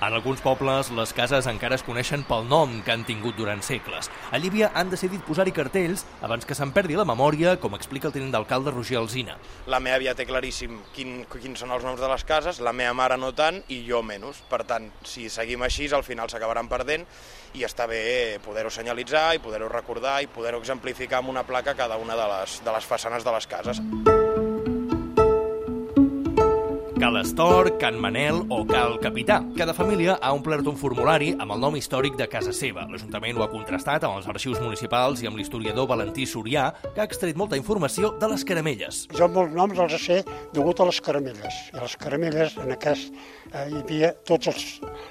En alguns pobles, les cases encara es coneixen pel nom que han tingut durant segles. A Llívia han decidit posar-hi cartells abans que se'n perdi la memòria, com explica el tenint d'alcalde Roger Alzina. La meva àvia té claríssim quin, quins són els noms de les cases, la meva mare no tant i jo menys. Per tant, si seguim així, al final s'acabaran perdent i està bé poder-ho senyalitzar i poder-ho recordar i poder-ho exemplificar amb una placa cada una de les, de les façanes de les cases. Cal Astor, Can Manel o Cal Capità. Cada família ha omplert un formulari amb el nom històric de casa seva. L'Ajuntament ho ha contrastat amb els arxius municipals i amb l'historiador Valentí Sorià, que ha extret molta informació de les caramelles. Jo molts noms els sé degut a les caramelles. I a les caramelles, en aquest, eh, hi havia tots els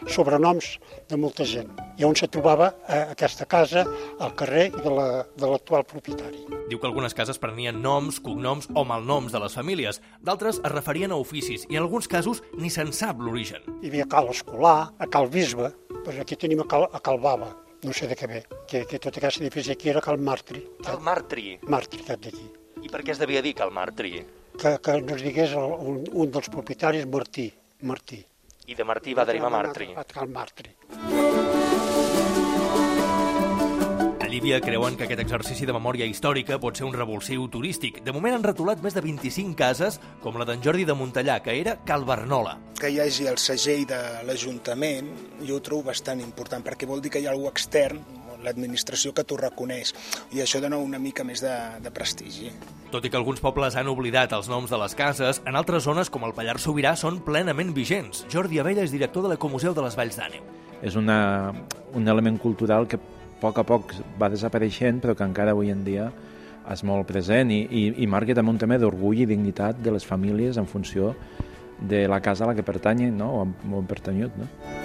sobrenoms de molta gent. I on se trobava eh, aquesta casa, al carrer i de l'actual la, propietari. Diu que algunes cases prenien noms, cognoms o malnoms de les famílies. D'altres es referien a oficis i en alguns casos ni se'n sap l'origen. Hi havia Cal Escolar, a Cal Bisbe, però aquí tenim a Cal, a Cal Bava, no sé de què ve, que, que tot aquest edifici aquí era Cal Martri. Cal Martri? Martri, aquest d'aquí. I per què es devia dir Cal Martri? Que, que ens digués el, un, un dels propietaris Martí, Martí. I de Martí va derivar Martri. A Cal Martri. Llívia creuen que aquest exercici de memòria històrica pot ser un revulsiu turístic. De moment han retolat més de 25 cases, com la d'en Jordi de Montellà, que era Cal Bernola. Que hi hagi el segell de l'Ajuntament, jo ho trobo bastant important, perquè vol dir que hi ha algú extern l'administració que t'ho reconeix i això dona una mica més de, de prestigi. Tot i que alguns pobles han oblidat els noms de les cases, en altres zones com el Pallars Sobirà són plenament vigents. Jordi Abella és director de l'Ecomuseu de les Valls d'Àneu. És una, un element cultural que a poc a poc va desapareixent però que encara avui en dia és molt present i, i, i marca també un tema d'orgull i dignitat de les famílies en funció de la casa a la que pertanyen no? o han, o han pertanyut. No?